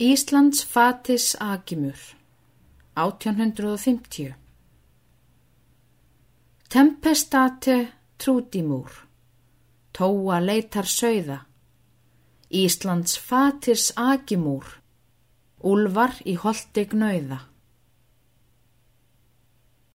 Íslands fatis agimur 1850 Tempestate trúdimúr Tóa leitar sögða Íslands fatis agimúr Úlvar í holdi gnauða.